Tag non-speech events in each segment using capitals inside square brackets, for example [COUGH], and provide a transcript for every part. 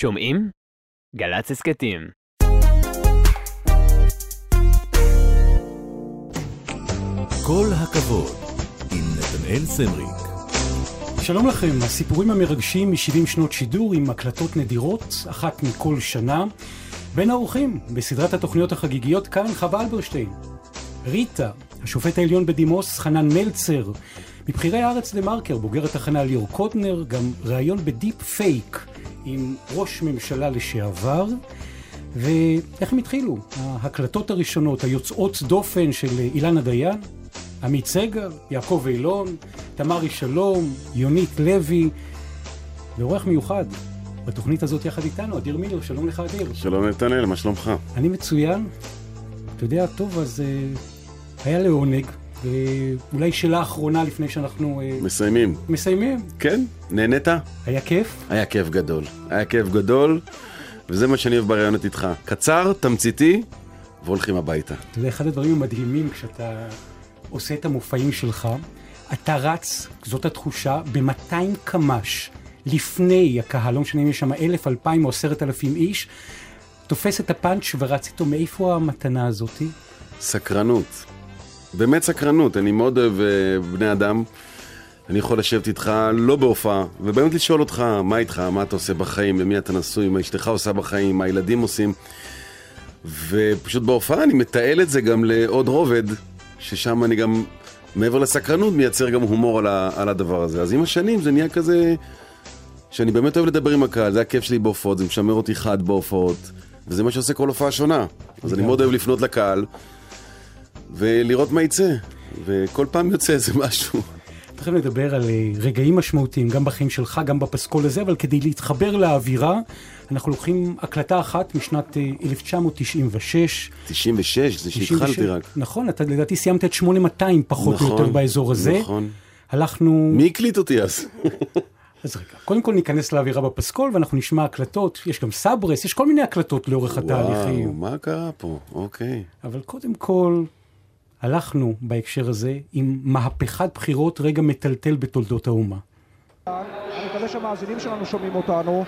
שומעים? גל"צ הסכתים. קול הכבוד, עם נתנאל סמריק. שלום לכם, הסיפורים המרגשים מ-70 שנות שידור עם הקלטות נדירות, אחת מכל שנה. בין האורחים, בסדרת התוכניות החגיגיות כאן חווה אלברשטיין. ריטה, השופט העליון בדימוס חנן מלצר, מבכירי הארץ דה מרקר, בוגר התחנה ליאור קודנר, גם ראיון ב deepfake עם ראש ממשלה לשעבר. ואיך הם התחילו? ההקלטות הראשונות, היוצאות דופן של אילנה דיין, עמית סגל, יעקב אילון, תמרי שלום, יונית לוי, ועורך מיוחד בתוכנית הזאת יחד איתנו, אדיר מילר, שלום לך אדיר. שלום נתנאל, מה שלומך? אני מצוין. אתה יודע, טוב, אז uh, היה לעונג, ואולי שאלה אחרונה לפני שאנחנו... Uh, מסיימים. מסיימים. כן? נהנית? היה כיף? היה כיף גדול. היה כיף גדול, וזה מה שאני אוהב בראיונות איתך. קצר, תמציתי, והולכים הביתה. אתה יודע, אחד הדברים המדהימים כשאתה עושה את המופעים שלך, אתה רץ, זאת התחושה, ב-200 קמ"ש לפני הקהל, לא משנה אם יש שם אלף, אלפיים או עשרת אלפים איש, תופס את הפאנץ' ורץ איתו, מאיפה המתנה הזאתי? סקרנות. באמת סקרנות, אני מאוד אוהב uh, בני אדם. אני יכול לשבת איתך לא בהופעה, ובאמת לשאול אותך מה איתך, מה אתה עושה בחיים, למי אתה נשוי, מה אשתך עושה בחיים, מה הילדים עושים. ופשוט בהופעה אני מתעל את זה גם לעוד רובד, ששם אני גם, מעבר לסקרנות, מייצר גם הומור על, ה, על הדבר הזה. אז עם השנים זה נהיה כזה, שאני באמת אוהב לדבר עם הקהל, זה הכיף שלי בהופעות, זה משמר אותי חד בהופעות, וזה מה שעושה כל הופעה שונה. אז אני מאוד אוהב לפנות לקהל, ולראות מה יצא, וכל פעם יוצא איזה משהו. תכף נדבר על אה, רגעים משמעותיים, גם בחיים שלך, גם בפסקול הזה, אבל כדי להתחבר לאווירה, אנחנו לוקחים הקלטה אחת משנת 1996. 96, זה שהתחלתי רק. נכון, אתה לדעתי סיימת את 8200 פחות נכון, או יותר באזור הזה. נכון. הלכנו... מי הקליט אותי אז? [LAUGHS] אז רגע, קודם כל ניכנס לאווירה בפסקול ואנחנו נשמע הקלטות, יש גם סברס, יש כל מיני הקלטות לאורך התהליכים. וואו, מה קרה פה? אוקיי. אבל קודם כל, הלכנו בהקשר הזה עם מהפכת בחירות רגע מטלטל בתולדות האומה. אני מקווה שהמאזינים שלנו שומעים אותנו.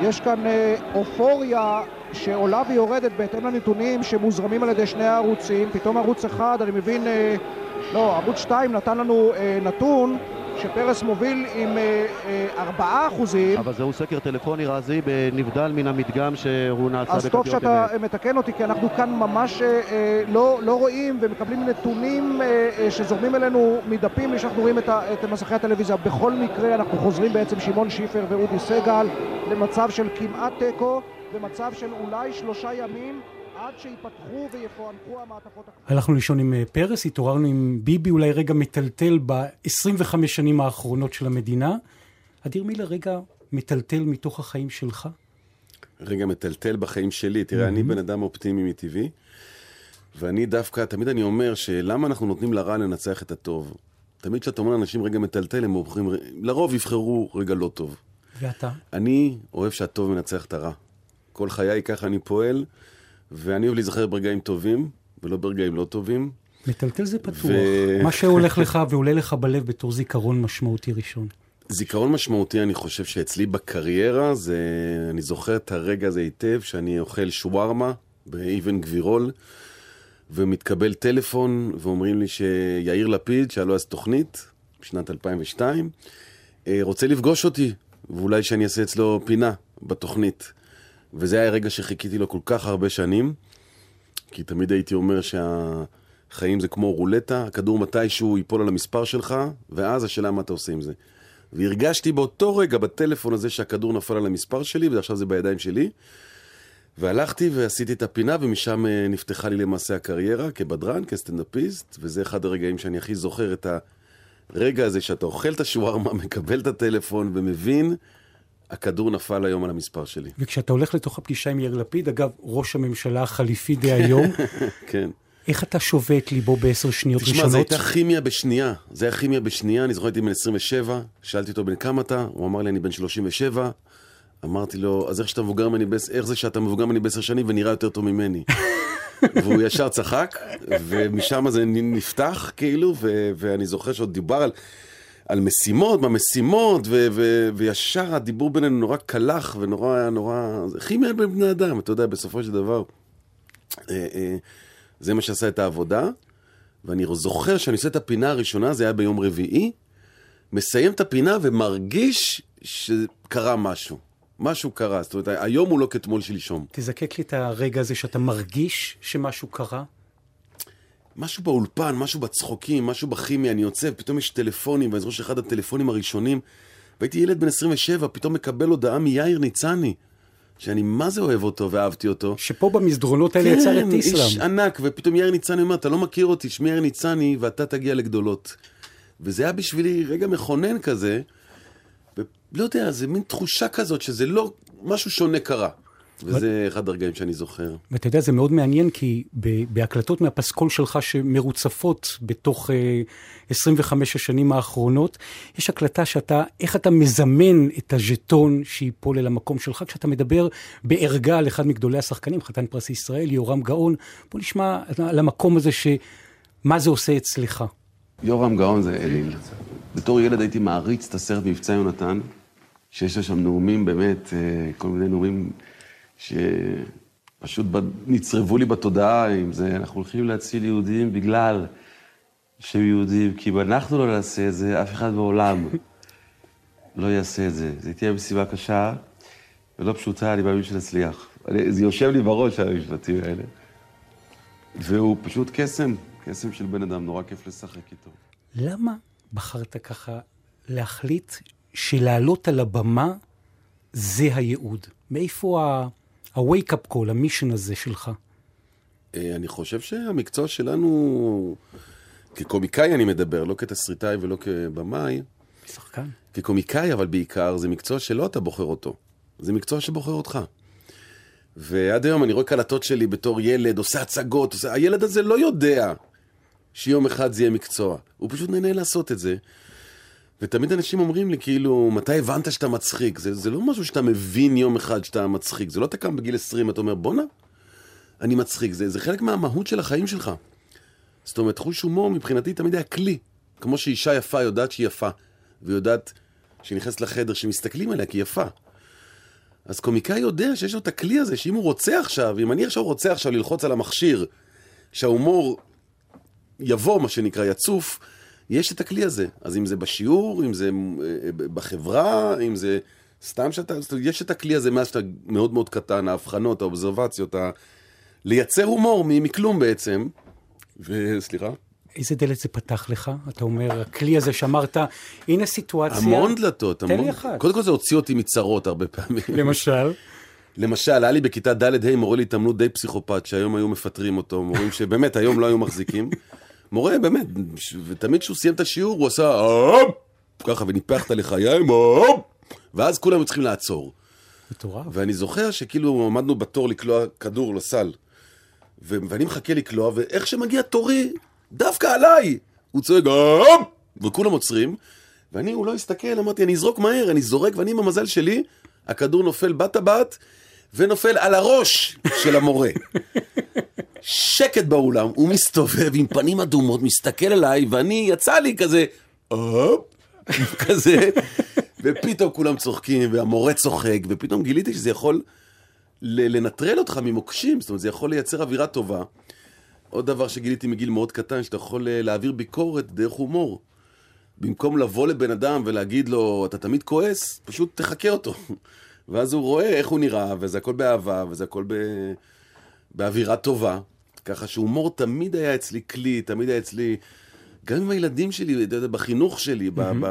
יש כאן אה, אופוריה שעולה ויורדת בהתאם לנתונים שמוזרמים על ידי שני הערוצים. פתאום ערוץ אחד, אני מבין, אה, לא, ערוץ 2 נתן לנו אה, נתון שפרס מוביל עם ארבעה אחוזים. אבל זהו סקר טלפוני רזי, נבדל מן המדגם שהוא נעשה אז טוב שאתה מתקן אותי, כי אנחנו כאן ממש אה, לא, לא רואים ומקבלים נתונים אה, שזורמים אלינו מדפים בלי שאנחנו רואים את, מסכי הטלוויזיה. בכל מקרה אנחנו חוזרים בעצם, שמעון שיפר ואודי סגל, למצב של כמעט תיקו, ומצב של אולי שלושה ימים. עד שיפתחו ויפוענחו המעטפות... הלכנו לישון עם פרס, התעוררנו עם ביבי, אולי רגע מטלטל ב-25 שנים האחרונות של המדינה. אדיר מילר, רגע מטלטל מתוך החיים שלך? רגע מטלטל בחיים שלי. תראה, אני בן אדם אופטימי מטבעי, ואני דווקא, תמיד אני אומר שלמה אנחנו נותנים לרע לנצח את הטוב? תמיד כשאתה אומר לאנשים רגע מטלטל, הם בוחרים, לרוב יבחרו רגע לא טוב. ואתה? אני אוהב שהטוב מנצח את הרע. כל חיי ככה אני פועל. ואני אוהב להיזכר ברגעים טובים, ולא ברגעים לא טובים. מטלטל זה פתוח. ו... מה שהולך לך ועולה לך בלב בתור זיכרון משמעותי ראשון. זיכרון משמעותי, אני חושב שאצלי בקריירה, זה... אני זוכר את הרגע הזה היטב, שאני אוכל שווארמה באבן גבירול, ומתקבל טלפון, ואומרים לי שיאיר לפיד, שהיה לו אז תוכנית, בשנת 2002, רוצה לפגוש אותי, ואולי שאני אעשה אצלו פינה בתוכנית. וזה היה רגע שחיכיתי לו כל כך הרבה שנים, כי תמיד הייתי אומר שהחיים זה כמו רולטה, הכדור מתישהו ייפול על המספר שלך, ואז השאלה מה אתה עושה עם זה. והרגשתי באותו רגע בטלפון הזה שהכדור נפל על המספר שלי, ועכשיו זה בידיים שלי. והלכתי ועשיתי את הפינה, ומשם נפתחה לי למעשה הקריירה כבדרן, כסטנדאפיסט, וזה אחד הרגעים שאני הכי זוכר את הרגע הזה שאתה אוכל את השווארמה, [LAUGHS] מקבל את הטלפון ומבין הכדור נפל היום על המספר שלי. וכשאתה הולך לתוך הפגישה עם יאיר לפיד, אגב, ראש הממשלה החליפי דהיום, [LAUGHS] כן. איך אתה שובה את ליבו בעשר שניות תשמע, ראשונות? תשמע, זו הייתה כימיה בשנייה. זה היה כימיה בשנייה, אני זוכר הייתי בן 27, שאלתי אותו בן כמה אתה, הוא אמר לי אני בן 37, אמרתי לו, אז איך שאתה מבוגר ממני, איך זה שאתה מבוגר ממני בעשר שנים ונראה יותר טוב ממני? [LAUGHS] והוא ישר צחק, ומשם זה נפתח כאילו, ו- ואני זוכר שעוד דיבר על... על משימות, במשימות, ו- ו- וישר הדיבור בינינו נורא קלח ונורא, נורא... זה כימיה בין בני אדם, אתה יודע, בסופו של דבר. אה, אה, זה מה שעשה את העבודה, ואני זוכר שאני עושה את הפינה הראשונה, זה היה ביום רביעי, מסיים את הפינה ומרגיש שקרה משהו. משהו קרה, זאת אומרת, היום הוא לא כתמול שלשום. תזקק לי את הרגע הזה שאתה מרגיש שמשהו קרה. משהו באולפן, משהו בצחוקים, משהו בכימיה, אני יוצא, פתאום יש טלפונים, ואני זוכר שאחד הטלפונים הראשונים, והייתי ילד בן 27, פתאום מקבל הודעה מיאיר ניצני, שאני מה זה אוהב אותו ואהבתי אותו. שפה במסדרונות האלה יצר את כן, איש איסלאם. ענק, ופתאום יאיר ניצני אומר, אתה לא מכיר אותי, שמי יאיר ניצני, ואתה תגיע לגדולות. וזה היה בשבילי רגע מכונן כזה, ולא יודע, זה מין תחושה כזאת שזה לא, משהו שונה קרה. וזה אחד הרגעים שאני זוכר. ואתה יודע, זה מאוד מעניין, כי ב- בהקלטות מהפסקול שלך שמרוצפות בתוך אה, 25 השנים האחרונות, יש הקלטה שאתה, איך אתה מזמן את הז'טון שייפול אל המקום שלך, כשאתה מדבר בערגה על אחד מגדולי השחקנים, חתן פרס ישראל, יורם גאון. בוא נשמע על המקום הזה, שמה זה עושה אצלך. יורם גאון זה אליל. בתור ילד הייתי מעריץ את הסרט מבצע יונתן, שיש לו שם נאומים באמת, אה, כל מיני נאומים שפשוט נצרבו לי בתודעה, אם זה אנחנו הולכים להציל יהודים בגלל שהם יהודים, כי אם אנחנו לא נעשה את זה, אף אחד בעולם [LAUGHS] לא יעשה את זה. זו תהיה משימה קשה ולא פשוטה, אני מאמין שנצליח. זה יושב לי בראש, המשפטים האלה. והוא פשוט קסם, קסם של בן אדם, נורא כיף לשחק איתו. למה בחרת ככה להחליט שלעלות על הבמה זה הייעוד? מאיפה ה- ה-wake up call, המישן הזה שלך? אה, אני חושב שהמקצוע שלנו, כקומיקאי אני מדבר, לא כתסריטאי ולא כבמאי, שחקן. כקומיקאי אבל בעיקר, זה מקצוע שלא אתה בוחר אותו, זה מקצוע שבוחר אותך. ועד היום אני רואה קלטות שלי בתור ילד, עושה הצגות, עושה... הילד הזה לא יודע שיום אחד זה יהיה מקצוע, הוא פשוט נהנה לעשות את זה. ותמיד אנשים אומרים לי, כאילו, מתי הבנת שאתה מצחיק? זה, זה לא משהו שאתה מבין יום אחד שאתה מצחיק, זה לא אתה קם בגיל 20, אתה אומר, בואנה, אני מצחיק, זה, זה חלק מהמהות של החיים שלך. זאת אומרת, חוש הומור מבחינתי תמיד היה כלי. כמו שאישה יפה יודעת שהיא יפה, ויודעת שהיא נכנסת לחדר, שמסתכלים עליה כי היא יפה. אז קומיקאי יודע שיש לו את הכלי הזה, שאם הוא רוצה עכשיו, אם אני עכשיו רוצה עכשיו ללחוץ על המכשיר, שההומור יבוא, מה שנקרא, יצוף, יש את הכלי הזה. אז אם זה בשיעור, אם זה אה, בחברה, אם זה סתם שאתה... יש את הכלי הזה מאז שאתה מאוד מאוד קטן, ההבחנות, האובזרבציות, ה... לייצר הומור מכלום בעצם. וסליחה? איזה דלת זה פתח לך? אתה אומר, הכלי הזה שאמרת, הנה סיטואציה... המון דלתות, תן המון. לי אחת. קודם כל זה הוציא אותי מצרות הרבה פעמים. למשל? למשל, היה לי בכיתה ד'-ה' מורה להתעמלות די פסיכופת, שהיום היו מפטרים אותו, מורים שבאמת היום לא היו מחזיקים. מורה, באמת, ותמיד כשהוא סיים את השיעור, הוא עשה הופ, ככה, וניפח את הלחיים, הופ, ואז כולם היו צריכים לעצור. מטורף. ואני זוכר שכאילו עמדנו בתור לקלוע כדור לסל, ו- ואני מחכה לקלוע, ואיך שמגיע תורי, דווקא עליי, הוא צועק, הופ, וכולם עוצרים, ואני, הוא לא הסתכל, אמרתי, אני אזרוק מהר, אני זורק, ואני עם המזל שלי, הכדור נופל בטבעת, ונופל על הראש של המורה. שקט באולם, הוא מסתובב עם פנים אדומות, מסתכל עליי, ואני, יצא לי כזה, הופ, כזה, ופתאום כולם צוחקים, והמורה צוחק, ופתאום גיליתי שזה יכול לנטרל אותך ממוקשים, זאת אומרת, זה יכול לייצר אווירה טובה. עוד דבר שגיליתי מגיל מאוד קטן, שאתה יכול אה, להעביר ביקורת דרך הומור. במקום לבוא לבן אדם ולהגיד לו, אתה תמיד כועס, פשוט תחכה אותו. ואז הוא רואה איך הוא נראה, וזה הכל באהבה, וזה הכל ב... באווירה טובה. ככה שהומור תמיד היה אצלי כלי, תמיד היה אצלי, גם עם הילדים שלי, אתה יודע, בחינוך שלי, ב... ב...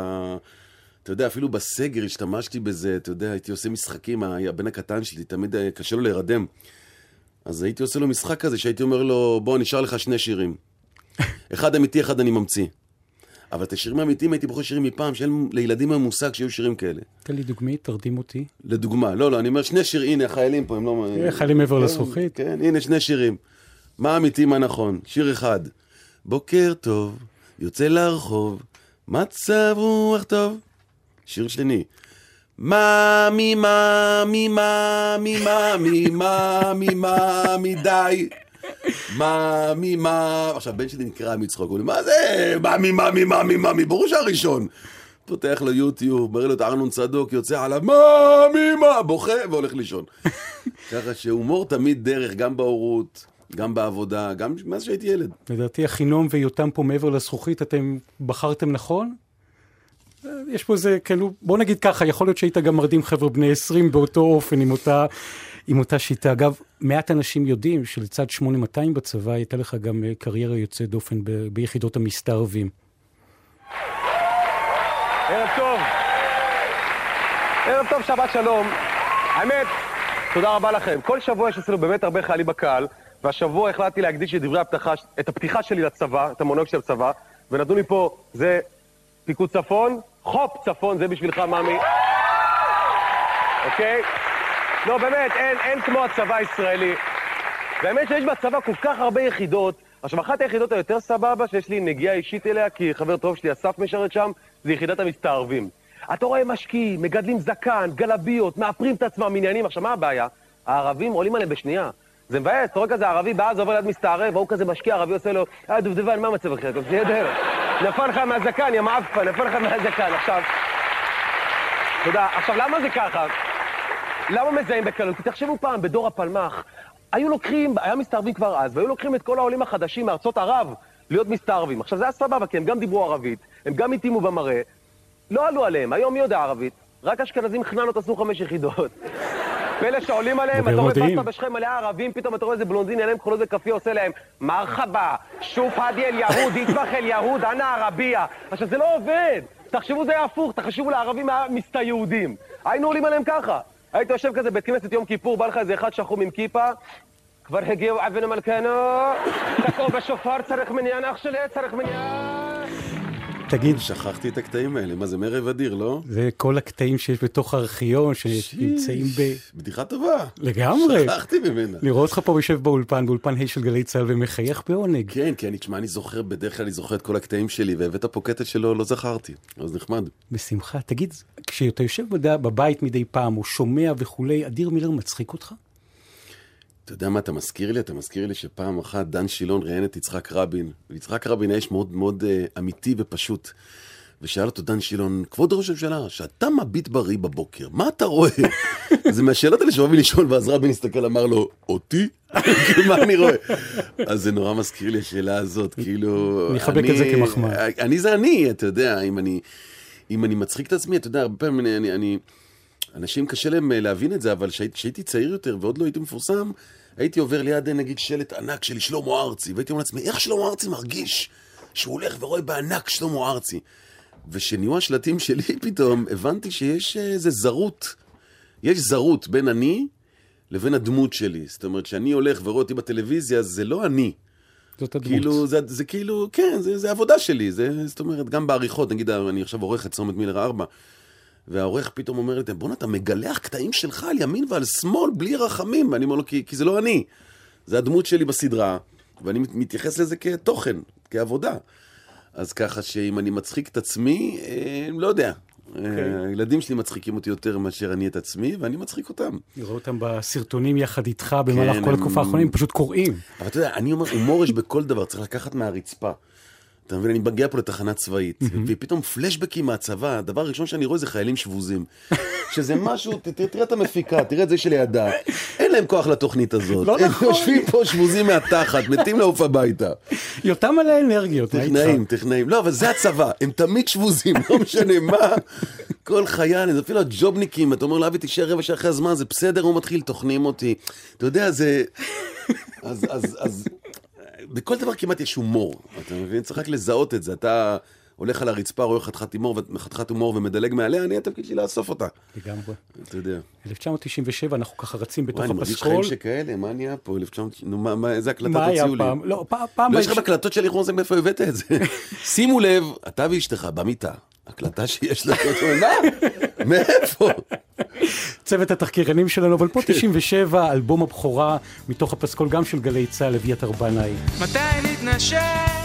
אתה יודע, אפילו בסגר השתמשתי בזה, אתה יודע, הייתי עושה משחקים, הבן הקטן שלי, תמיד קשה לו להירדם. אז הייתי עושה לו משחק כזה, שהייתי אומר לו, בוא, נשאר לך שני שירים. [LAUGHS] אחד אמיתי, אחד אני ממציא. אבל את השירים האמיתיים הייתי בוחר שירים מפעם, שאין לילדים היום מושג שיהיו שירים כאלה. תן לי דוגמית, תרדים אותי. לדוגמה, לא, לא, אני אומר שני שירים, הנה, החיילים פה, הם לא... חיילים מעבר כן, לזכוכית. כן, הנה שני שירים. מה אמיתי, מה נכון? שיר אחד. בוקר טוב, יוצא לרחוב, מצב רוח טוב. שיר שני. מאמי, מאמי, מאמי, מאמי, מאמי, מאמי, די. מאמי, מאמי, עכשיו, בן שלי נקרע מצחוק, הוא אומר, מה זה מאמי, מאמי, מאמי, מאמי, ברור שהראשון. פותח לו יוטיוב, מראה לו את ארנון צדוק, יוצא עליו, מה, מי, מה, בוכה והולך לישון. [LAUGHS] ככה שהומור תמיד דרך, גם בהורות, גם בעבודה, גם מאז שהייתי ילד. לדעתי אחינום ויותם פה מעבר לזכוכית, אתם בחרתם נכון? אה, יש פה איזה, כאילו, בוא נגיד ככה, יכול להיות שהיית גם מרדים חבר'ה בני 20 באותו אופן, עם אותה, עם אותה שיטה. אגב, מעט אנשים יודעים שלצד 8200 בצבא, הייתה לך גם אה, קריירה יוצאת דופן ב- ביחידות המסתערבים. ערב טוב. ערב טוב, שבת שלום. האמת, תודה רבה לכם. כל שבוע יש אצלנו באמת הרבה חיילים בקהל, והשבוע החלטתי להקדיש את דברי הפתיחה, את הפתיחה שלי לצבא, את המונולוג של הצבא, ונתנו לי פה, זה פיקוד צפון, חופ צפון, זה בשבילך, ממי. אוקיי? לא, באמת, אין, אין כמו הצבא הישראלי. באמת שיש בצבא כל כך הרבה יחידות. עכשיו, אחת היחידות היותר סבבה, שיש לי נגיעה אישית אליה, כי חבר טוב שלי, אסף, משרת שם, זה יחידת המסתערבים. אתה רואה משקיעים, מגדלים זקן, גלביות, מאפרים את עצמם, עניינים. עכשיו, מה הבעיה? הערבים עולים עליהם בשנייה. זה מבאס, אתה רואה כזה ערבי בעזה עובר ליד מסתערב, והוא כזה משקיע, ערבי עושה לו, אה, דובדבן, מה המצב אחי? בסדר. נפל לך מהזקן, יא מעפן, נפל לך מהזקן. עכשיו, תודה. עכשיו, למה זה ככה? למה מזהים בקלות? כי תחשבו פעם, בדור הפלמ"ח, היו לוקחים, היה מסתערבים כבר אז, והיו לוקחים את כל העולים החדשים מארצות ערב להיות מסתערבים. עכשיו, זה היה סבבה, כי הם גם דיברו ערבית, הם גם התאימו במראה, לא עלו עליהם, היום מי יודע ערבית? רק אשכנזים חננות עשו חמש יחידות. פלא שעולים עליהם, אתה רואה. פסטה בשכם מלא ערבים, פתאום אתה רואה איזה בלונדין, עליהם כחולות וכאפיה עושה להם מרחבה, שוף הדי אל יהוד, יטבח אל יהוד, אנא ערבייה. עכשיו, זה לא עובד. תחשבו זה היה הפוך, תחשבו לערבים מסתא יהודים. היינו עולים עליהם ככה. היית יושב כזה בית כנסת יום כיפור, בא לך איזה אחד שחום עם כיפה, כבר הגיעו אבן המלכנו, תקעו בשופר, צריך מניין, אח שלי, צריך מניין. תגיד, שכחתי את הקטעים האלה, מה זה מרב אדיר, לא? זה כל הקטעים שיש בתוך הארכיון, שנמצאים ב... בדיחה טובה. לגמרי. שכחתי ממנה. לראות אותך פה יושב באולפן, באולפן ה' של גלי צה"ל ומחייך בעונג. כן, כי אני, תשמע, אני זוכר, בדרך כלל אני זוכר את כל הקטעים שלי, והבאת פה קטע שלא לא זכרתי, אז נחמד. בשמחה. תגיד, כשאתה יושב בבית מדי פעם, או שומע וכולי, אדיר מילר מצחיק אותך? אתה יודע מה אתה מזכיר לי? אתה מזכיר לי שפעם אחת דן שילון ראיין את יצחק רבין, ויצחק רבין היה איש מאוד מאוד uh, אמיתי ופשוט. ושאל אותו דן שילון, כבוד ראש הממשלה, שאתה מביט בראי בבוקר, מה אתה רואה? [LAUGHS] זה מהשאלות האלה שאוהבים לשאול, ואז רבין הסתכל, אמר לו, אותי? [LAUGHS] מה אני רואה? אז זה נורא מזכיר לי השאלה הזאת, כאילו... אני אחבק את זה כמחמאה. אני זה אני, אתה יודע, אם אני, אם אני מצחיק את עצמי, אתה יודע, הרבה פעמים אני... אני, אני אנשים קשה להם אה, להבין את זה, אבל כשהי- כשהייתי צעיר יותר ועוד לא הייתי מפורסם, הייתי עובר ליד אה, נגיד שלט ענק של שלמה ארצי, והייתי אומר לעצמי, איך שלמה ארצי מרגיש שהוא הולך ורואה בענק שלמה ארצי? וכשנהיו השלטים שלי [LAUGHS] פתאום, הבנתי שיש אה, איזה זרות, יש זרות בין אני לבין הדמות שלי. זאת אומרת, כשאני הולך ורואה אותי בטלוויזיה, זה לא אני. זאת הדמות. כאילו, זה, זה כאילו, כן, זה, זה עבודה שלי, זה, זאת אומרת, גם בעריכות, נגיד, אני עכשיו עורך את צומת מילר 4, והעורך פתאום אומר לי, בואנה, אתה מגלח קטעים שלך על ימין ועל שמאל בלי רחמים, ואני אומר לו, כי, כי זה לא אני, זה הדמות שלי בסדרה, ואני מת- מתייחס לזה כתוכן, כעבודה. אז ככה שאם אני מצחיק את עצמי, אה, לא יודע. אה, הילדים שלי מצחיקים אותי יותר מאשר אני את עצמי, ואני מצחיק אותם. לראות אותם בסרטונים יחד איתך במהלך כן, כל הם- התקופה האחרונה, הם פשוט קוראים. אבל אתה יודע, אני אומר, הומור יש בכל דבר, צריך לקחת מהרצפה. אתה מבין, אני מגיע פה לתחנה צבאית, ופתאום פלשבקים מהצבא, הדבר הראשון שאני רואה זה חיילים שבוזים. [LAUGHS] שזה משהו, תראה את המפיקה, תראה את זה שלידה. אין להם כוח לתוכנית הזאת. לא הם נכון. יושבים פה שבוזים מהתחת, מתים לעוף הביתה. יותם על האנרגיות, מה איתך? טכנאים, טכנאים. לא, אבל זה הצבא, הם תמיד שבוזים, לא משנה מה. כל חייל, אפילו הג'ובניקים, אתה אומר לאבי, תישאר רבע שעה אחרי הזמן, זה בסדר, הוא מתחיל, טוחנים אותי. אתה יודע, זה... אז, אז, אז... בכל דבר כמעט יש הומור, אתה מבין? צריך רק לזהות את זה. אתה הולך על הרצפה, רואה חתיכת הומור, ומדלג מעליה, אני התפקיד שלי לאסוף אותה. לגמרי. אתה יודע. 1997, אנחנו ככה רצים בתוך וואי, אני מרגיש חיים הפסקול. שכאלה, מה נהיה פה? 1900... נו, מה, מה, איזה הקלטה מה היה תוציאו לי? פעם? לא, פעם-. לא, יש לך בהקשר- הקלטות של אירוע זה, מאיפה הבאת את זה? [LAUGHS] שימו לב, אתה ואשתך במיטה, הקלטה שיש לך, מה? מאיפה? צוות התחקירנים שלנו, אבל פה 97, אלבום הבכורה מתוך הפסקול גם של גלי צה"ל, אביתר בנאי. מתי נתנשק?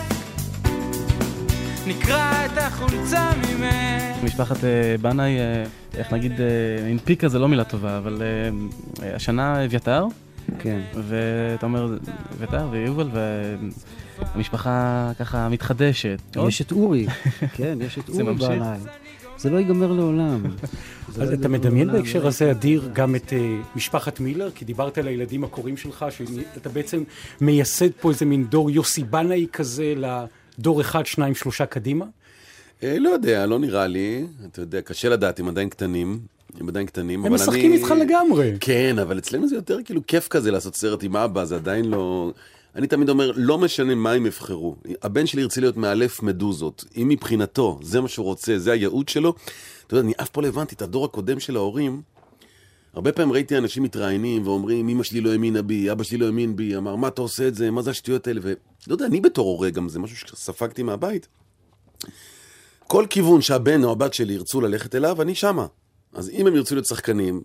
נקרע את החולצה ממך. משפחת אה, בנאי, אה, איך נגיד, אה, הנפיקה זה לא מילה טובה, אבל אה, אה, השנה אביתר, כן. ואתה אומר אביתר ויובל, והמשפחה ככה מתחדשת. יש את אורי, כן, יש את [LAUGHS] אורי? בעיניי. זה לא ייגמר לעולם. אז לא אתה מדמיין. בהקשר הזה, אדיר, גם את אה, משפחת מילר? כי דיברת על הילדים הקוראים שלך, שאתה בעצם מייסד פה איזה מין דור יוסי בנאי כזה לדור אחד, שניים, שלושה קדימה? אה, לא יודע, לא נראה לי. אתה יודע, קשה לדעת, הם עדיין קטנים. הם עדיין קטנים, הם אבל אני... משחקים איתך לגמרי. כן, אבל אצלנו זה יותר כאילו כיף כזה לעשות סרט עם אבא, זה עדיין לא... אני תמיד אומר, לא משנה מה הם יבחרו. הבן שלי ירצה להיות מאלף מדוזות. אם מבחינתו, זה מה שהוא רוצה, זה הייעוד שלו. אתה יודע, אני אף פעם לא הבנתי את הדור הקודם של ההורים. הרבה פעמים ראיתי אנשים מתראיינים ואומרים, אמא שלי לא האמינה בי, אבא שלי לא האמין בי, אמר, מה אתה עושה את זה, מה זה השטויות האלה? ולא יודע, אני בתור הורה גם, זה משהו שספגתי מהבית. כל כיוון שהבן או הבת שלי ירצו ללכת אליו, אני שמה. אז אם הם ירצו להיות שחקנים,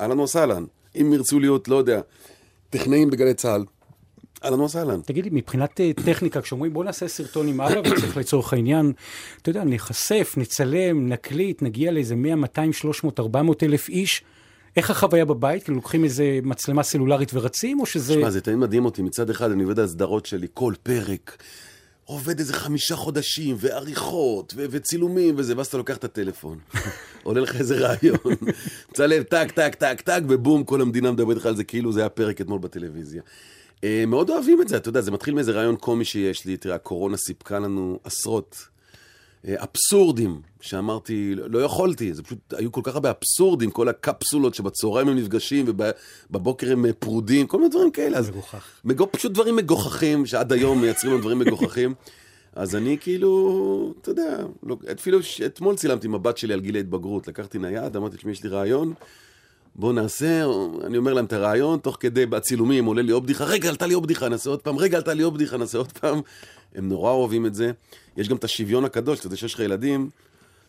אהלן וסהלן. אם ירצו להיות, לא יודע, טכנאים בגלי צה"ל, אהלן וסהלן. תגיד לי, מבחינת אה, טכניקה, כשאומרים בוא נעשה סרטון עם אבא, וצריך לצורך העניין, אתה יודע, נחשף, נצלם, נקליט, נגיע לאיזה 100, 200, 300, 400 אלף איש, איך החוויה בבית? כאילו לוקחים איזה מצלמה סלולרית ורצים, או שזה... שמע, זה תמיד מדהים אותי. מצד אחד, אני עובד על הסדרות שלי, כל פרק. עובד איזה חמישה חודשים, ועריכות, ו- וצילומים וזה, ואז אתה לוקח את הטלפון. [LAUGHS] עולה לך איזה רעיון. מצלם, טק, טק, טק, טק, ובום, כל המדינה מדברת לך על זה כאילו זה היה פרק אתמול בטלוויזיה. אה, מאוד אוהבים את זה, אתה יודע, זה מתחיל מאיזה רעיון קומי שיש לי. תראה, הקורונה סיפקה לנו עשרות אבסורדים, שאמרתי, לא יכולתי, זה פשוט, היו כל כך הרבה אבסורדים, כל הקפסולות שבצהריים הם נפגשים ובבוקר הם אה, פרודים, כל מיני דברים כאלה. מגוחך. מגו, פשוט דברים מגוחכים, שעד היום מייצרים לנו דברים מגוחכים. אז אני כאילו, אתה יודע, לא, אפילו אתמול צילמתי הבת שלי על גיל ההתבגרות, לקחתי נייד, אמרתי, תשמעי, יש לי רעיון, בוא נעשה, אני אומר להם את הרעיון, תוך כדי בצילומים עולה לי עוד בדיחה, רגע, עלתה לי עוד בדיחה, נעשה עוד פעם, רגע, עלתה לי עוד בדיחה, נעשה עוד פעם. הם נורא אוהבים את זה. יש גם את השוויון הקדוש, אתה יודע שיש לך ילדים,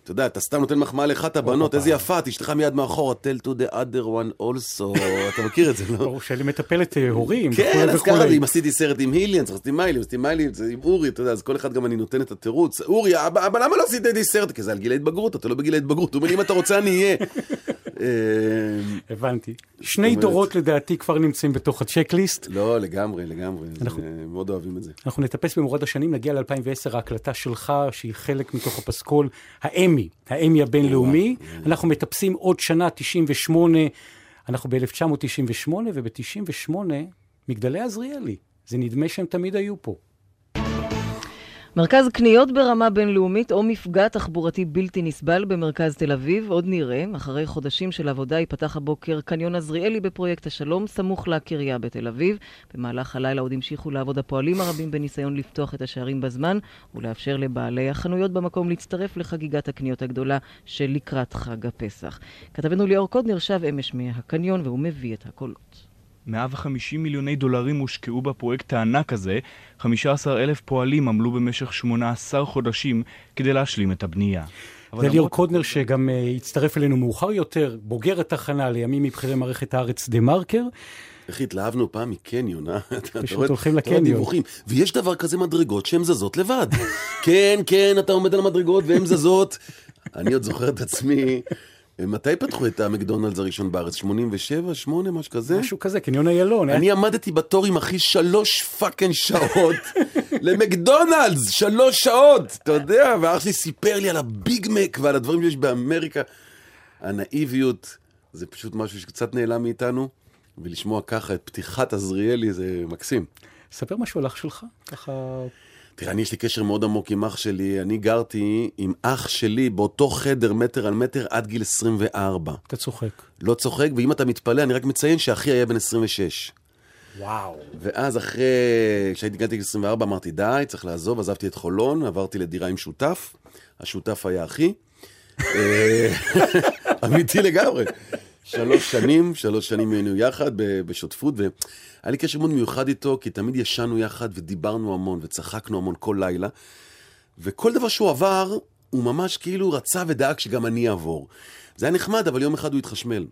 אתה יודע, אתה סתם נותן מחמאה לאחת הבנות, איזה יפה, את אשתך מיד מאחורה, tell to the other one also, [LAUGHS] אתה מכיר את זה, לא? ברור שלי מטפלת אה, הורים, כן, אז ככה. אם עשיתי סרט עם הילי, לעשות עם מיילי, עשיתי מיילי, עם אורי, אתה יודע, אז כל אחד גם אני נותן את התירוץ. אורי, אבא, למה לא עשית איתי סרט? כי זה על גיל ההתבגרות, אתה לא בגיל ההתבגרות. הוא אומר, אם אתה רוצה, אני אהיה. אה, הבנתי. שני אומרת- דורות לדעתי כבר נמצאים בתוך הצ'קליסט. לא, לגמרי, לגמרי. אנחנו- מאוד אוהבים את זה. אנחנו נטפס במורד השנים, נגיע ל-2010, ההקלטה שלך, שהיא חלק מתוך הפסקול, האמי, האמי הבינלאומי. אנחנו מטפסים עוד שנה, 98, אנחנו ב-1998, וב-98, מגדלי עזריאלי. זה נדמה שהם תמיד היו פה. מרכז קניות ברמה בינלאומית או מפגע תחבורתי בלתי נסבל במרכז תל אביב. עוד נראה, אחרי חודשים של עבודה ייפתח הבוקר קניון עזריאלי בפרויקט השלום, סמוך לקריה בתל אביב. במהלך הלילה עוד המשיכו לעבוד הפועלים הרבים בניסיון לפתוח את השערים בזמן ולאפשר לבעלי החנויות במקום להצטרף לחגיגת הקניות הגדולה של לקראת חג הפסח. כתבנו ליאור קודנר שב אמש מהקניון והוא מביא את הקולות. 150 מיליוני דולרים הושקעו בפרויקט הענק הזה, 15 אלף פועלים עמלו במשך 18 חודשים כדי להשלים את הבנייה. זה ליאור למרות- קודנר שגם uh, הצטרף אלינו מאוחר יותר, בוגר התחנה לימים מבכירי מערכת הארץ דה מרקר. איך התלהבנו פעם מקניון, אה? פשוט הולכים לקניון. ויש דבר כזה מדרגות שהן זזות לבד. [LAUGHS] כן, כן, אתה עומד על המדרגות והן זזות. אני עוד זוכר את עצמי, מתי פתחו את המקדונלדס הראשון בארץ? 87, 8, משהו כזה? משהו כזה, קניון איילון. אה? אני עמדתי בתור עם אחי שלוש fucking שעות [LAUGHS] למקדונלדס, שלוש שעות, אתה יודע, ואח שלי סיפר לי על הביג מק ועל הדברים שיש באמריקה. הנאיביות זה פשוט משהו שקצת נעלם מאיתנו, ולשמוע ככה את פתיחת עזריאלי זה מקסים. ספר משהו על אח שלך, ככה... תראה, אני יש לי קשר מאוד עמוק עם אח שלי. אני גרתי עם אח שלי באותו חדר, מטר על מטר, עד גיל 24. אתה צוחק. לא צוחק, ואם אתה מתפלא, אני רק מציין שאחי היה בן 26. וואו. ואז אחרי, כשהייתי הגעתי לגיל 24, אמרתי, די, צריך לעזוב, עזבתי את חולון, עברתי לדירה עם שותף, השותף היה אחי. אה, [LAUGHS] אמיתי לגמרי. שלוש שנים, שלוש שנים היינו יחד בשותפות, והיה לי קשר מאוד מיוחד איתו, כי תמיד ישנו יחד ודיברנו המון וצחקנו המון כל לילה. וכל דבר שהוא עבר, הוא ממש כאילו רצה ודאג שגם אני אעבור. זה היה נחמד, אבל יום אחד הוא התחשמל.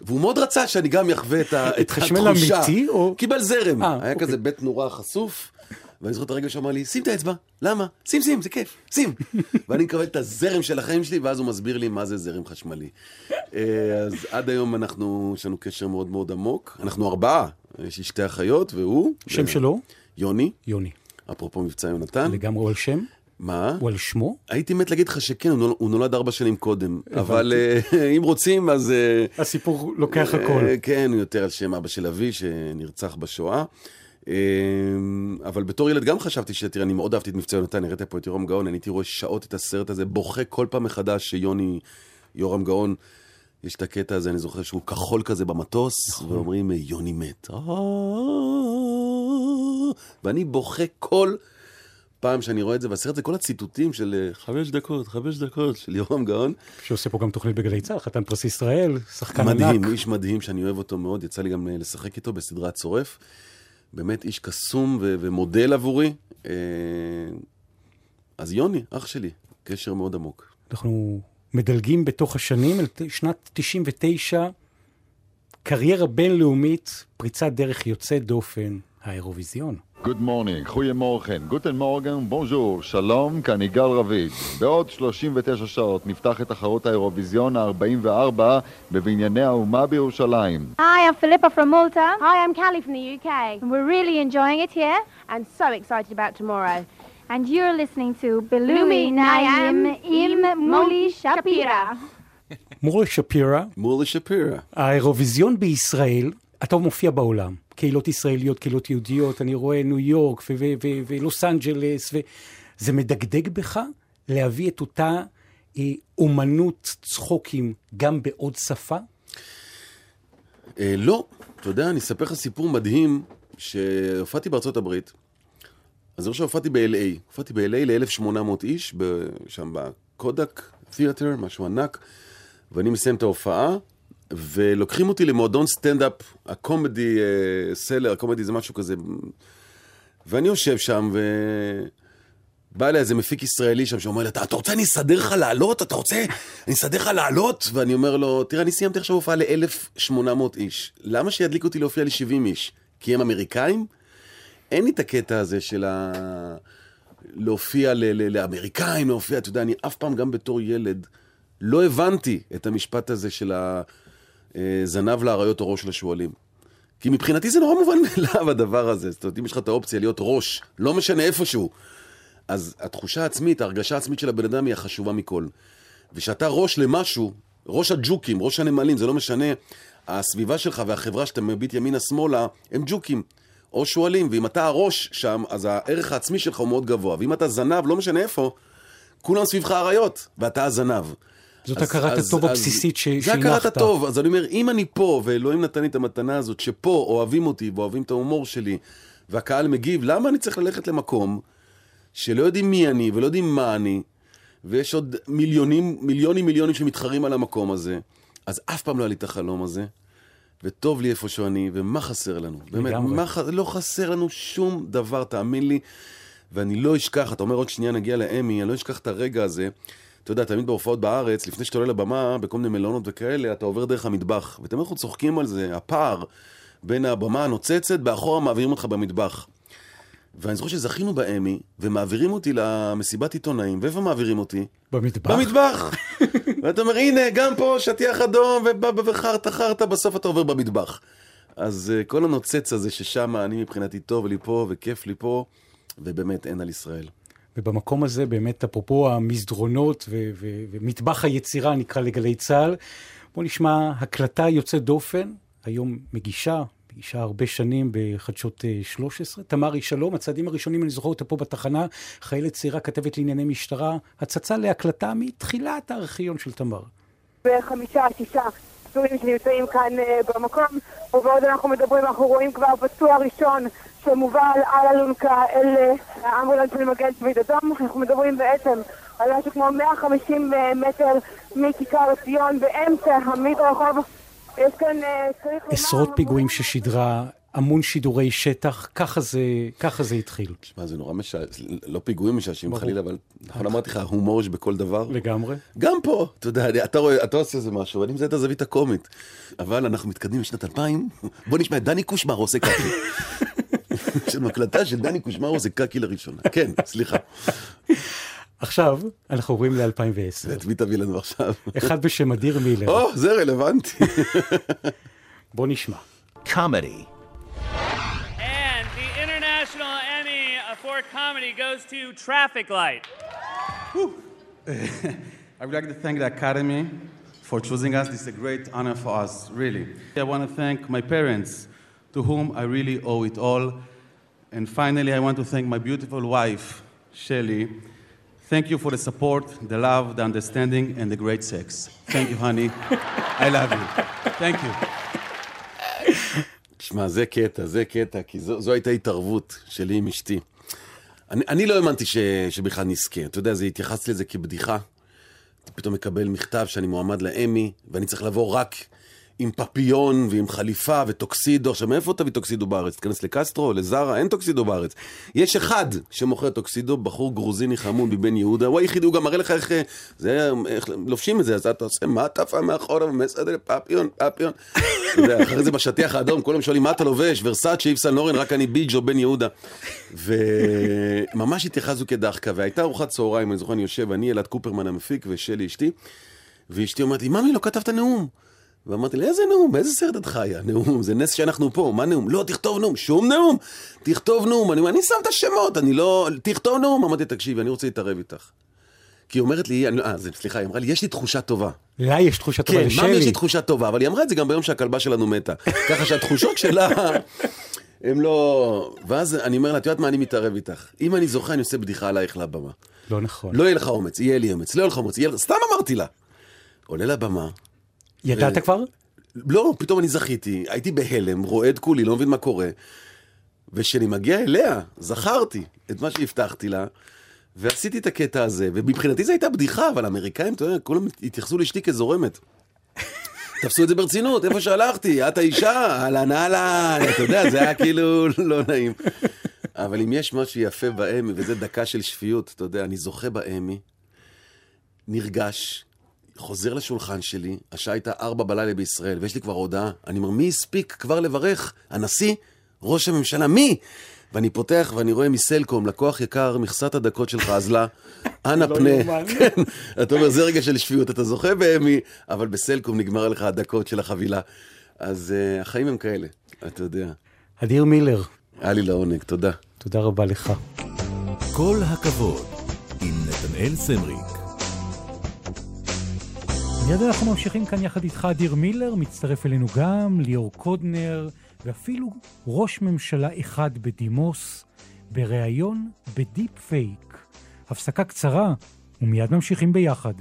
והוא מאוד רצה שאני גם אחווה את ה- את התחשמל התחושה. אמיתי, או- קיבל זרם. אה, היה אוקיי. כזה בית נורה חשוף, ואני זוכר את הרגע שהוא אמר לי, שים את האצבע, למה? שים, שים, זה כיף, שים. [LAUGHS] ואני מקבל את הזרם של החיים שלי, ואז הוא מסביר לי מה זה זרם חשמלי. אה, אז עד היום אנחנו, יש לנו קשר מאוד מאוד עמוק. אנחנו ארבעה, יש לי שתי אחיות, והוא. שם ו- שלו? יוני. יוני. אפרופו מבצע יונתן. לגמרי על שם? מה? הוא על שמו? הייתי מת להגיד לך שכן, הוא נול- הוא נולד ארבע שנים קודם. אבל אה, [LAUGHS] אם רוצים, אז... אה, הסיפור לוקח הכל. כן, הוא יותר על שם אבא של אבי, שנרצח בשואה. אה, אבל בתור ילד גם חשבתי ש... תראה, אני מאוד אהבתי את מבצע יונתן, הראית פה את יורם גאון, אני הייתי רואה שעות את הסרט הזה, בוכה כל פעם מחדש שיוני, יורם גאון, יש את הקטע הזה, אני זוכר שהוא כחול כזה במטוס, ואומרים, יוני מת. אה, ואני בוכה כל פעם שאני רואה את זה, והסרט זה כל הציטוטים של אה, חמש דקות, חמש דקות, של יורם גאון. שעושה פה גם תוכנית בגלי צה"ל, חתן פרס ישראל, שחקן ענק. מדהים, איש מדהים שאני אוהב אותו מאוד, יצא לי גם אה, לשחק איתו בסדרת צורף. באמת איש קסום ו- ומודל עבורי. אה, אז יוני, אח שלי, קשר מאוד עמוק. אנחנו מדלגים בתוך השנים אל שנת 99, קריירה בינלאומית, פריצת דרך יוצאת דופן, האירוויזיון. Good morning, goeiemorgen, guten Morgen, bonjour, שלום, כאן יגאל רביד. בעוד 39 שעות נפתח את תחרות האירוויזיון ה-44 בבנייני האומה בירושלים. Hi, I'm Philippa from Malta. Hi, I'm Callie from the UK. And we're really enjoying it here. And so excited about tomorrow. And you're listening to Belumi Nayim Im Muli Shapira. מורלי שפירא, מורלי שפירא. האירוויזיון בישראל, אתה מופיע בעולם. קהילות ישראליות, קהילות יהודיות, אני רואה ניו יורק ולוס אנג'לס, וזה מדגדג בך להביא את אותה אה, אומנות צחוקים גם בעוד שפה? אה, לא, אתה יודע, אני אספר לך סיפור מדהים, שהופעתי בארצות הברית, אז אני חושב שהופעתי ב-LA, הופעתי ב-LA ל-1800 איש, שם בקודק תיאטר, משהו ענק, ואני מסיים את ההופעה, ולוקחים אותי למועדון סטנדאפ, הקומדי אה, סלר, הקומדי זה משהו כזה, ואני יושב שם, ו... בא אליי איזה מפיק ישראלי שם שאומר לי, אתה, רוצה אני אסדר לך לעלות? אתה רוצה אני אסדר לך לעלות? ואני אומר לו, תראה, אני סיימתי עכשיו הופעה ל-1800 איש. למה שידליק אותי להופיע ל-70 איש? כי הם אמריקאים? אין לי את הקטע הזה של ה... להופיע ל- ל- לאמריקאים, להופיע, אתה יודע, אני אף פעם, גם בתור ילד, לא הבנתי את המשפט הזה של הזנב לאריות או ראש לשועלים. כי מבחינתי זה נורא מובן מאליו [LAUGHS] הדבר הזה. זאת אומרת, אם יש לך את האופציה להיות ראש, לא משנה איפשהו, אז התחושה העצמית, ההרגשה העצמית של הבן אדם היא החשובה מכל. וכשאתה ראש למשהו, ראש הג'וקים, ראש הנמלים, זה לא משנה, הסביבה שלך והחברה שאתה מביט ימינה-שמאלה, הם ג'וקים. או שועלים, ואם אתה הראש שם, אז הערך העצמי שלך הוא מאוד גבוה. ואם אתה זנב, לא משנה איפה, כולם סביבך אריות, ואתה הזנב. זאת אז- הכרת אז- הטוב אז- הבסיסית ש- זה הכרת שהנחת. הטוב. אז אני אומר, אם אני פה, ואלוהים נתן לי את המתנה הזאת, שפה אוהבים אותי ואוהבים את ההומור שלי, והקהל מגיב, למה אני צריך ללכת למקום שלא יודעים מי אני ולא יודעים מה אני, ויש עוד מיליונים, מיליונים מיליונים שמתחרים על המקום הזה, אז אף פעם לא היה לי את החלום הזה. וטוב לי איפה שאני, ומה חסר לנו? באמת. מה, ח- לא חסר לנו שום דבר, תאמין לי. ואני לא אשכח, אתה אומר עוד שנייה נגיע לאמי, אני לא אשכח את הרגע הזה. אתה יודע, תמיד בהופעות בארץ, לפני שאתה עולה לבמה, בכל מיני מלונות וכאלה, אתה עובר דרך המטבח. ותמיד אנחנו צוחקים על זה, הפער בין הבמה הנוצצת, באחורה מעבירים אותך במטבח. ואני זוכר שזכינו באמי, ומעבירים אותי למסיבת עיתונאים, ואיפה מעבירים אותי? במטבח? במטבח. [LAUGHS] ואתה אומר, הנה, גם פה שטיח אדום, וחרטה חרטה, בסוף אתה עובר במטבח. אז uh, כל הנוצץ הזה ששם, אני מבחינתי טוב לי פה, וכיף לי פה, ובאמת אין על ישראל. ובמקום הזה, באמת, אפרופו המסדרונות ומטבח היצירה, נקרא לגלי צה"ל, בואו נשמע הקלטה יוצאת דופן, היום מגישה, מגישה הרבה שנים בחדשות אה, 13. תמרי שלום, הצעדים הראשונים, אני זוכר אותה פה בתחנה, חיילת צעירה, כתבת לענייני משטרה, הצצה להקלטה מתחילת הארכיון של תמר. בחמישה, שישה שנמצאים כאן אה, במקום, ובעוד אנחנו מדברים, אנחנו רואים כבר פצוע ראשון שמובל על אלונקה אל אה, האמבולנס של מגן דוד אדום. אנחנו מדברים בעצם על משהו כמו 150 מטר מכיכר ציון באמצע המדרחוב. יש כאן, אה, צריך לומר... עשרות פיגועים ששידרה, המון שידורי שטח, ככה זה, ככה זה התחיל. תשמע, זה נורא משעשע, לא פיגועים משעשעים. חלילה, אבל נכון אמרתי לך, הומור יש בכל דבר. לגמרי. גם פה, אתה יודע, אתה רואה, אתה עושה איזה משהו, אני מזהה את הזווית הקומית. אבל אנחנו מתקדמים לשנת 2000, בוא נשמע את דני קושמר עושה קקי. יש לנו הקלטה של דני קושמר עושה קקי לראשונה. כן, סליחה. עכשיו, אנחנו עוברים ל-2010. את מי תביא לנו עכשיו? אחד בשם אדיר מילר. או, זה רלוונטי. בוא נשמע. קומדי. And the International Emmy for for comedy goes to Traffic Light. I would like to thank the Academy for choosing us. This is a great honor for us, really. I want to thank my parents, to whom I really owe it all. And finally, I want to thank my beautiful wife, Shelly. Thank you for the support, the love, the understanding, and the great sex. Thank you, honey. I love you. Thank you. תשמע, זה קטע, זה קטע, כי זו, זו הייתה התערבות שלי עם אשתי. אני, אני לא האמנתי ש, שבכלל נזכה. אתה יודע, זה התייחסתי לזה כבדיחה. פתאום מקבל מכתב שאני מועמד לאמי, ואני צריך לבוא רק עם פפיון ועם חליפה וטוקסידו. עכשיו, מאיפה תביא טוקסידו בארץ? תיכנס לקסטרו, לזרה? אין טוקסידו בארץ. יש אחד שמוכר טוקסידו, בחור גרוזיני חמוד מבן יהודה, הוא היחיד, הוא גם מראה לך איך, זה, איך לובשים את זה, אז אתה עושה מעטפה מאחורה ומסדר פפיון, פפיון. [LAUGHS] אתה יודע, אחרי זה בשטיח האדום, כולם שואלים מה אתה לובש, ורסאצ'ה, איפסן לורן, רק אני ביג'ו בן יהודה. וממש התייחסו כדחקה, והייתה ארוחת צהריים, אני זוכר, אני יושב, אני אלעד קופרמן המפיק ושלי אשתי, ואשתי אומרת לי, ממי, לא כתבת נאום. ואמרתי לה, איזה נאום? באיזה סרט את חיה? נאום, זה נס שאנחנו פה, מה נאום? לא, תכתוב נאום, שום נאום, תכתוב נאום. אני אומר, אני שם את השמות, אני לא... תכתוב נאום. אמרתי, תקשיבי, אני רוצה להתערב איתך. כי היא אומרת לי, אני... אה, זה, סליחה, היא אמרה לי, יש לי תחושה טובה. לה יש תחושה טובה, כן. מה יש לי תחושה טובה, אבל היא אמרה את זה גם ביום שהכלבה שלנו מתה. ככה שהתחושות שלה, הם לא... ואז אני אומר לה, את יודעת מה, אני מתערב איתך. אם אני זוכה, אני עושה בדיחה עלייך לבמה. לא נכון. לא יהיה לך אומץ, יהיה לי אומץ, לא יהיה לך אומץ, יהיה... סתם אמרתי לה. עולה לבמה. ידעת ו- כבר? לא, פתאום אני זכיתי, הייתי בהלם, רועד כולי, לא מבין מה קורה. וכשאני מגיע אליה, זכרתי את מה שהבטחתי לה, ועשיתי את הקטע הזה, ומבחינתי זו הייתה בדיחה, אבל האמריקאים, אתה יודע, כולם התייחסו לאשתי כזורמת. [LAUGHS] תפסו את זה ברצינות, איפה שהלכתי, את האישה, אהלן אהלן, אתה יודע, זה היה כאילו לא נעים. אבל אם יש משהו יפה באמי, וזה דקה של שפיות, אתה יודע, אני זוכה באמי, נרגש, חוזר לשולחן שלי, השעה הייתה ארבע בלילה בישראל, ויש לי כבר הודעה, אני אומר, מי הספיק כבר לברך? הנשיא? ראש הממשלה? מי? ואני פותח ואני רואה מסלקום, לקוח יקר, מכסת הדקות שלך אזלה, [LAUGHS] אנא לא פנה. [LAUGHS] כן, אתה אומר, זה רגע של שפיות, אתה זוכה באמי, אבל בסלקום נגמר לך הדקות של החבילה. אז אה, החיים הם כאלה, אתה יודע. אדיר מילר. היה לי לעונג, תודה. תודה רבה לך. קול הכבוד, עם נתנאל סמריק. מיד אנחנו ממשיכים כאן יחד איתך, אדיר מילר, מצטרף אלינו גם ליאור קודנר, ואפילו ראש ממשלה אחד בדימוס, בריאיון ב deepfake. הפסקה קצרה, ומיד ממשיכים ביחד.